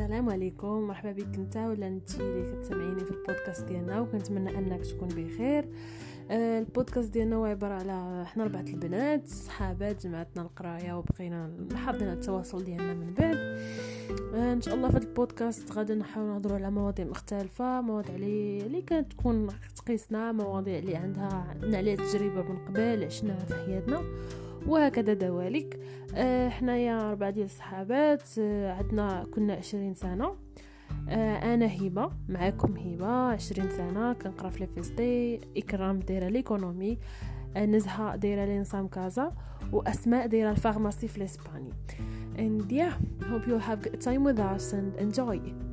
السلام عليكم. مرحبا بك انت ولا انت اللي كتسمعيني في البودكاست ديالنا وكنتمنى انك تكون بخير. آه، البودكاست ديالنا هو عبارة على حنا ربعة البنات صحابات جمعتنا القراية وبقينا حاضرين التواصل ديالنا من بعد. آه، إن شاء الله في البودكاست غادي نحاول نهضروا على مواضيع مختلفة مواضيع اللي اللي كانت تكون تقيسنا مواضيع اللي عندها عليها تجربة من قبل عشناها في حياتنا. وهكذا دواليك. آه، حنايا ربعة ديال الصحابات آه، عندنا كنا عشرين سنة. آه، أنا هبة معاكم هبة عشرين سنة كنقرا في l'université إكرام دايرة l'économie. نزهة دايرة l'ENSAM Casa وأسماء دايرة ال pharmacie في الإسباني. And yeah hope you'll have good time with us and enjoy.